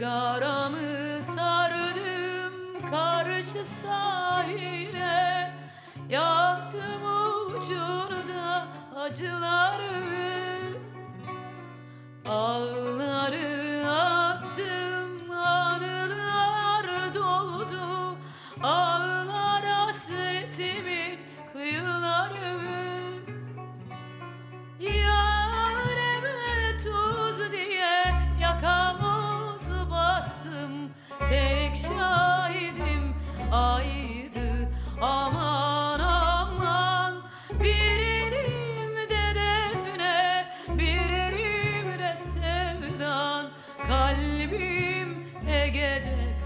Sigaramı sardım karşı sahile. Yaktım ucunda acıları. Ağları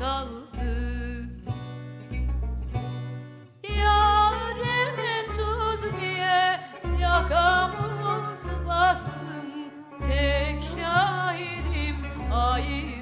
kaldı. Yâreme tuz diye yakamız bastım. Tek şahidim ayırdı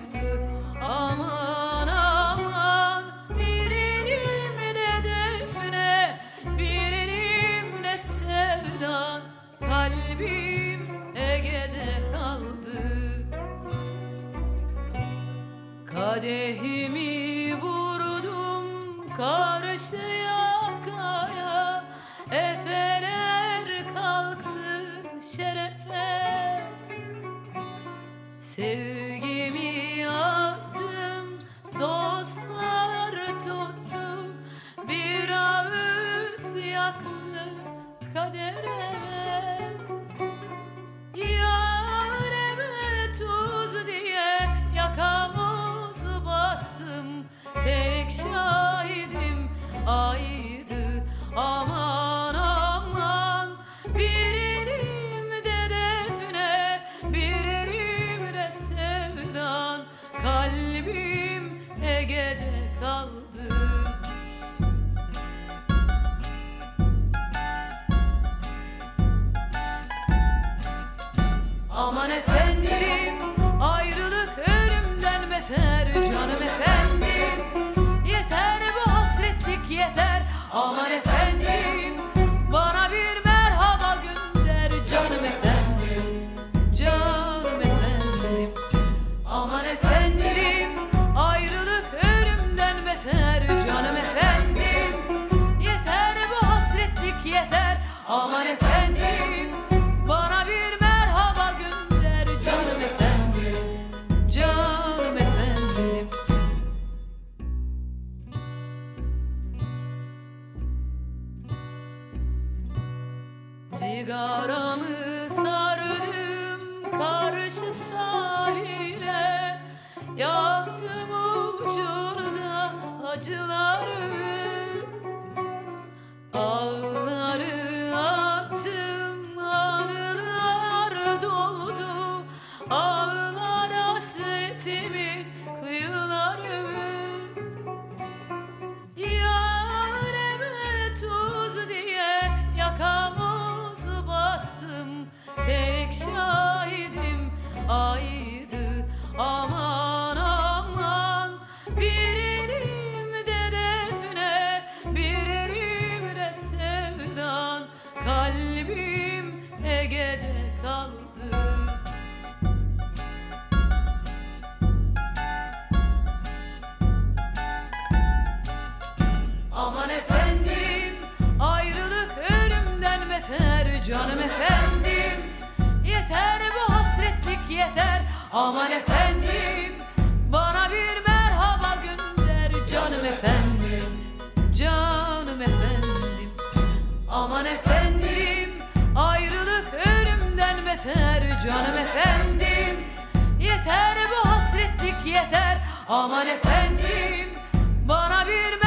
Kadehimi vurdum karşı yakaya. Efeler kalktı şerefe. Sevgimi attım dostlar tuttu. Bir ağıt yaktı kadere Kalbim Ege'de kaldı. Aman efendim Sigaramı sardım karşı sahile. Yaktım ucunda acıları Ege'de kaldı Aman efendim ayrılık ölümden beter canım efendim. Yeter bu hasretlik yeter. Aman efendim canım efendim Yeter bu hasretlik yeter. Aman efendim Bana bir